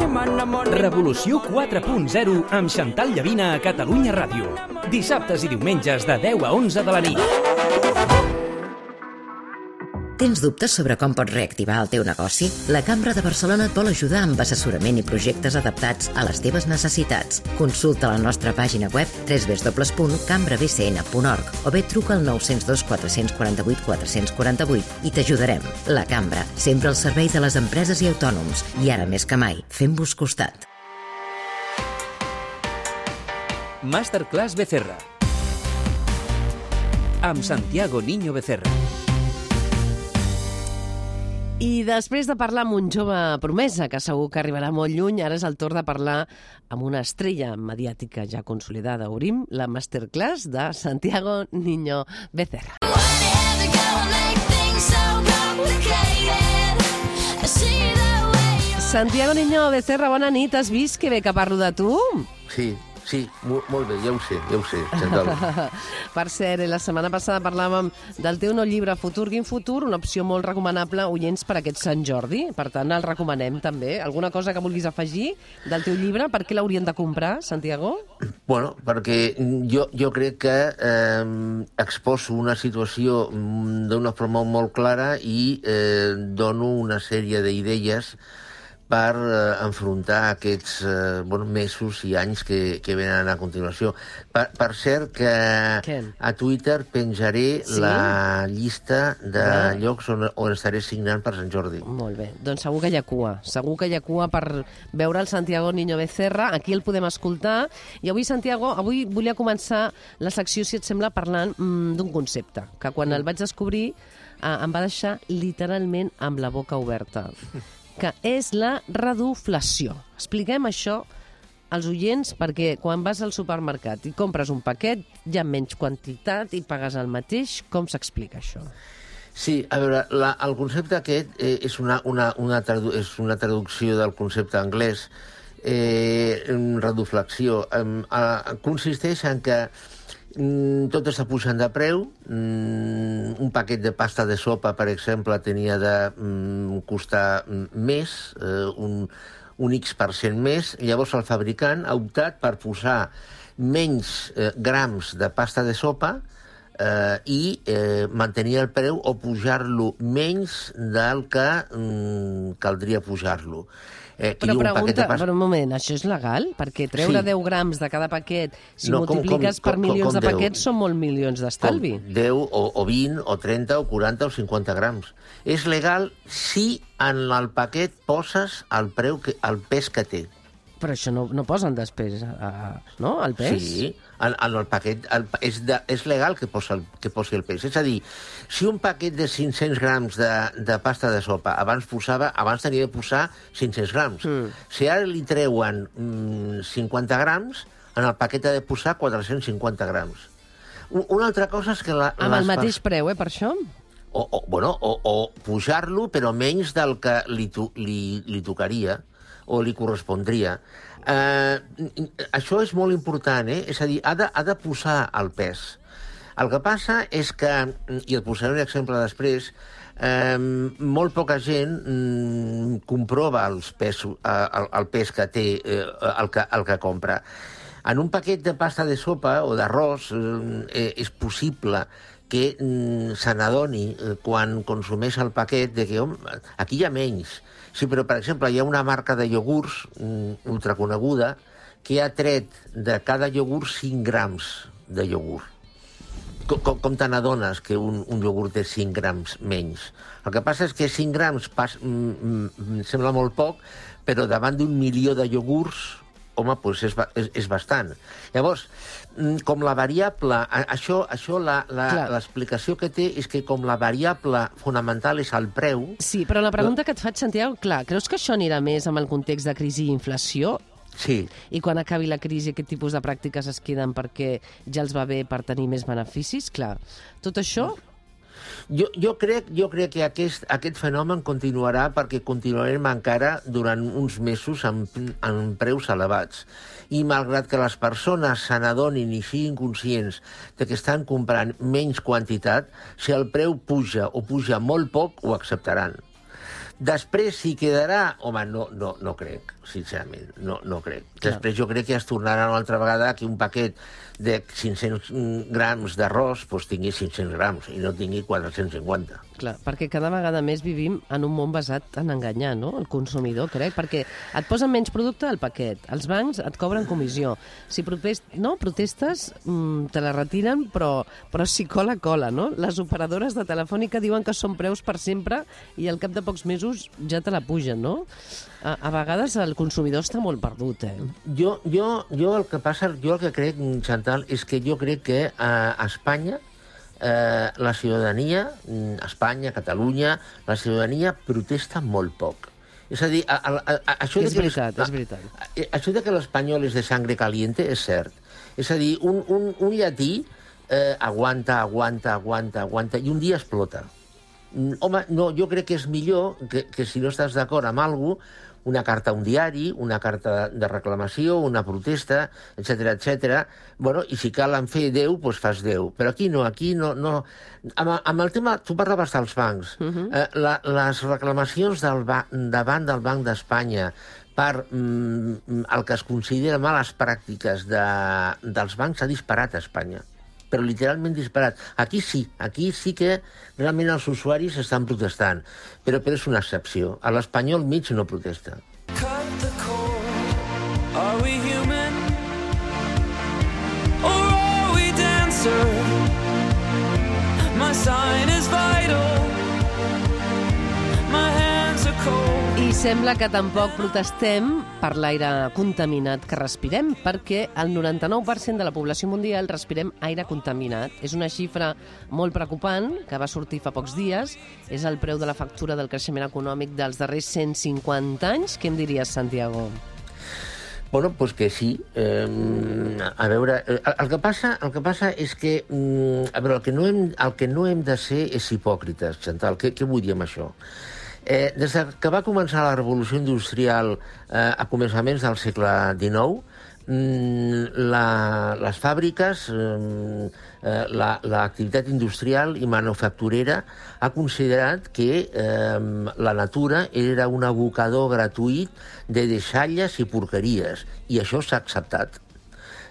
Revolució 4.0 amb Xantal Llavina a Catalunya Ràdio. Dissabtes i diumenges de 10 a 11 de la nit. Tens dubtes sobre com pots reactivar el teu negoci? La Cambra de Barcelona et vol ajudar amb assessorament i projectes adaptats a les teves necessitats. Consulta la nostra pàgina web www.cambrabcn.org o bé truca al 902 448 448 i t'ajudarem. La Cambra, sempre al servei de les empreses i autònoms. I ara més que mai, fem-vos costat. Masterclass Becerra. Amb Santiago Niño Becerra. I després de parlar amb un jove promesa, que segur que arribarà molt lluny, ara és el torn de parlar amb una estrella mediàtica ja consolidada. Obrim la masterclass de Santiago Niño Becerra. Santiago Niño Becerra, bona nit. Has vist que bé que parlo de tu? Sí, sí, molt, molt bé, ja ho sé, ja ho sé, per cert, la setmana passada parlàvem del teu nou llibre Futur Quin Futur, una opció molt recomanable oients per aquest Sant Jordi. Per tant, el recomanem també. Alguna cosa que vulguis afegir del teu llibre? Per què l'haurien de comprar, Santiago? Bueno, perquè jo, jo crec que eh, exposo una situació mm, d'una forma molt clara i eh, dono una sèrie d'idees per eh, enfrontar aquests eh, bueno, mesos i anys que, que venen a continuació. Per, per cert, que Què? a Twitter penjaré Sí? la llista de Ah. llocs on, on estaré signant per Sant Jordi. Molt bé. Doncs segur que hi ha cua. Segur que hi ha cua per veure el Santiago Niño Becerra. Aquí el podem escoltar. I avui, Santiago, avui volia començar la secció, si et sembla, parlant mm, d'un concepte, que quan el vaig descobrir eh, em va deixar literalment amb la boca oberta, que és la reduflació. Expliquem això als oients perquè quan vas al supermercat i compres un paquet hi ha menys quantitat i pagues el mateix. Com s'explica això? Sí, a veure, la, el concepte aquest eh, és, una, una, una tradu és una traducció del concepte anglès, eh, en reduflexió. Eh, eh, consisteix en que tot està pujant de preu. Mm, un paquet de pasta de sopa, per exemple, tenia de mm, costar mm, més, eh, un, un X% més. Llavors el fabricant ha optat per posar menys eh, grams de pasta de sopa eh, i eh, mantenir el preu o pujar-lo menys del que mm, caldria pujar-lo. Eh, Però pregunta, per un moment, això és legal? Perquè treure Sí. 10 grams de cada paquet, si No, com- multipliques com- per com- milions com de 10? paquets, són molt milions d'estalvi. Com 10 o, o 20 o 30 o 40 o 50 grams. És legal si en el paquet poses el preu que, el pes que té. Però això no, no posen després, uh, no?, el pes? Sí, en, en el paquet el, és, de, és legal que, posa el, que posi el pes. És a dir, si un paquet de 500 grams de, de pasta de sopa abans posava, abans tenia de posar 500 grams. Mm. Si ara li treuen mm, 50 grams, en el paquet ha de posar 450 grams. Un- Una altra cosa és que... La, Amb el mateix preu, eh, per això? o, o, bueno, o, o pujar-lo, però menys del que li, to, li, li tocaria o li correspondria. Eh, això és molt important, eh? És a dir, ha de, ha de posar el pes. El que passa és que, i et posaré un exemple després, eh, molt poca gent mm, comprova els pesos, eh, el, el pes que té eh, el, que, el que compra. En un paquet de pasta de sopa o d'arròs eh, és possible que mm, se n'adoni eh, quan consumeix el paquet de que home, aquí hi ha menys. Sí, però, per exemple, hi ha una marca de iogurts mm, ultraconeguda que ha tret de cada iogurt 5 grams de iogurt. Com, com, te n'adones que un, un iogurt té 5 grams menys? El que passa és que 5 grams pas, mm, mm, sembla molt poc, però davant d'un milió de iogurts, home, doncs és, és, és bastant. Llavors, com la variable... Això, això l'explicació que té és que com la variable fonamental és el preu, Sí, però la pregunta que et faig, Santiago, clar, creus que això anirà més amb el context de crisi i inflació? sí, I quan acabi la crisi aquest tipus de pràctiques es queden perquè ja els va bé per tenir més beneficis? Clar, tot això... Jo, jo, crec, jo crec que aquest, aquest fenomen continuarà perquè continuarem encara durant uns mesos amb, amb preus elevats. I malgrat que les persones se n'adonin i siguin conscients de que estan comprant menys quantitat, si el preu puja o puja molt poc, ho acceptaran. Després, si quedarà... Home, no, no, no crec, sincerament, no, no crec. Després jo crec que es tornarà una altra vegada que un paquet de 500 grams d'arròs doncs tingui 500 grams i no tingui 450. Clar, perquè cada vegada més vivim en un món basat en enganyar no? el consumidor, crec, perquè et posen menys producte al paquet, els bancs et cobren comissió. Si protest, no, protestes, mm, te la retiren, però, però si cola, cola, no? Les operadores de Telefònica diuen que són preus per sempre i al cap de pocs mesos ja te la pugen, no? A, a vegades el consumidor està molt perdut, eh? Jo, jo, jo el que passa, jo el que crec, Chantal, és que jo crec que a, a Espanya eh, la ciutadania, mm, Espanya, Catalunya, la ciutadania protesta molt poc. És a dir, a, a, a, a, això És de que veritat, és veritat. a- a- Això de que l'espanyol és de sangre caliente és cert. És a dir, un, un, un llatí eh, aguanta, aguanta, aguanta, aguanta, i un dia explota. Mm, Home, no, jo crec que és millor que, que si no estàs d'acord amb alguna una carta a un diari, una carta de reclamació, una protesta, etc etc. Bueno, i si cal en fer 10, doncs fas 10. Però aquí no, aquí no... no. Amb, amb el tema, tu parlaves dels bancs. Uh -huh. eh, la, les reclamacions del ba davant del Banc d'Espanya per mm, el que es considera males pràctiques de, dels bancs s'ha disparat a Espanya però literalment disparat. Aquí sí, aquí sí que realment els usuaris estan protestant, però, però és una excepció. A l'espanyol mig no protesta. My sign is I sembla que tampoc protestem per l'aire contaminat que respirem, perquè el 99% de la població mundial respirem aire contaminat. És una xifra molt preocupant, que va sortir fa pocs dies. És el preu de la factura del creixement econòmic dels darrers 150 anys. Què em diries, Santiago? Bueno, pues que sí. Eh, a veure, eh, el, el, que passa, el que passa és que... mm, A veure, el que no hem, el que no hem de ser és hipòcrites, Chantal. Què, què vull dir amb això? Eh, des de que va començar la revolució industrial eh, a començaments del segle XIX, mm, la, les fàbriques, eh, eh, la- l'activitat industrial i manufacturera ha considerat que eh, la natura era un abocador gratuït de deixalles i porqueries, i això s'ha acceptat.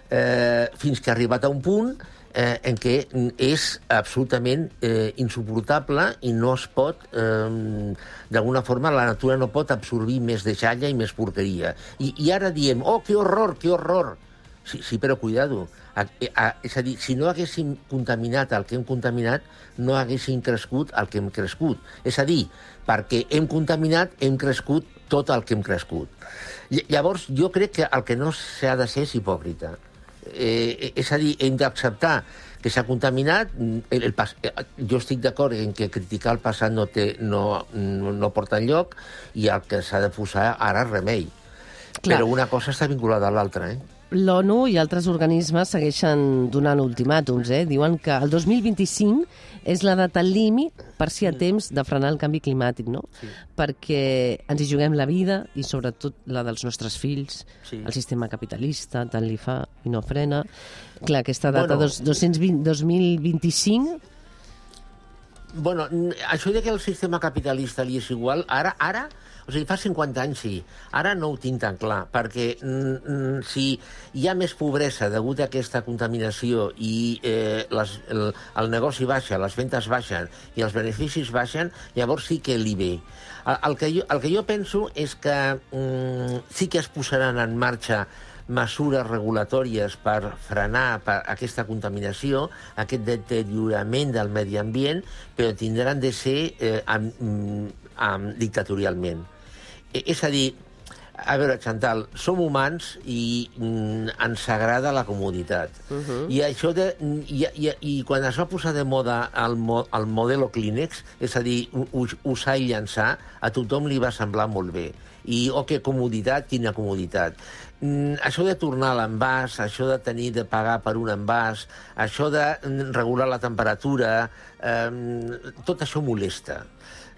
Eh, fins que ha arribat a un punt eh, en què és absolutament eh, insuportable i no es pot, eh, d'alguna forma, la natura no pot absorbir més deixalla i més porqueria. I, I ara diem, oh, que horror, que horror! Sí, sí però cuidado. A, a, és a dir, si no haguéssim contaminat el que hem contaminat, no haguéssim crescut el que hem crescut. És a dir, perquè hem contaminat, hem crescut tot el que hem crescut. Ll- Llavors, jo crec que el que no s'ha de ser és hipòcrita. Eh, és a dir, hem d'acceptar que s'ha contaminat. mm, El, el pas, eh, jo estic d'acord en que criticar el passat no, té, no, no, no porta enlloc i el que s'ha de posar ara és remei. Clar. Però una cosa està vinculada a l'altra, eh? L'ONU i altres organismes segueixen donant ultimàtums. Eh? Diuen que el 2025 és la data límit per si hi ha temps de frenar el canvi climàtic, no? Sí. Perquè ens hi juguem la vida i sobretot la dels nostres fills. Sí. El sistema capitalista tant li fa i no frena. Clar, aquesta data Bueno. dos, 220, 2025 Bueno, això de que el sistema capitalista li és igual, ara, ara, o sigui, fa 50 anys sí, ara no ho tinc tan clar, perquè si hi ha més pobresa degut a aquesta contaminació i eh, les, el, el negoci baixa, les ventes baixen i els beneficis baixen, llavors sí que li ve. El, el, que, jo, el que jo penso és que mm, sí que es posaran en marxa mesures regulatòries per frenar per aquesta contaminació, aquest deteriorament del medi ambient, però tindran de ser eh, amb, mm, amb, dictatorialment. E- És a dir, a veure, Chantal, som humans i mm, ens agrada la comoditat. Uh -huh. I això de, i, i, I quan es va posar de moda el, mo, el modelo Kleenex, és a dir, usar i llançar, a tothom li va semblar molt bé. I, oh, que comoditat, quina comoditat. Mm, això de tornar a l'envàs, això de tenir de pagar per un envàs, això de mm, regular la temperatura, eh, tot això molesta.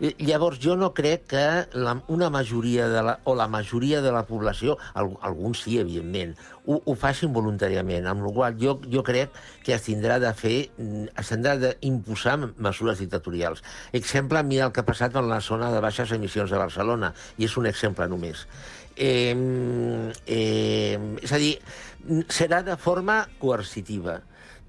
Llavors, jo no crec que la, una majoria de la, o la majoria de la població, al, alguns sí, evidentment, ho, ho facin voluntàriament, amb la qual jo, jo crec que es tindrà de fer, mm, s'han d'imposar mesures dictatorials. Exemple, mira el que ha passat en la zona de baixes emissions de Barcelona, i és un exemple només. Eh, eh, és a dir, serà de forma coercitiva.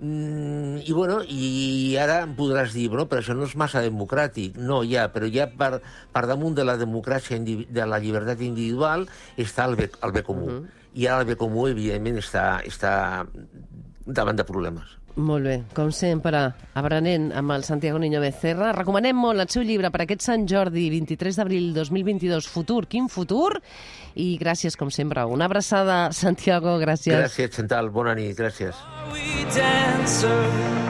Mm, I, bueno, I ara em podràs dir, bueno, però això no és massa democràtic. No, ja, però ja per, per damunt de la democràcia, de la llibertat individual, està el bé, el bé comú. Uh -huh. I ara el bé comú, evidentment, està, està davant de problemes. Molt bé, com sempre, aprenent amb el Santiago Niño Becerra. Recomanem molt el seu llibre per aquest Sant Jordi, 23 d'abril 2022, Futur, quin futur? I gràcies, com sempre. Una abraçada, Santiago, gràcies. Gràcies, Chantal. Bona nit. Gràcies. Are we dancers?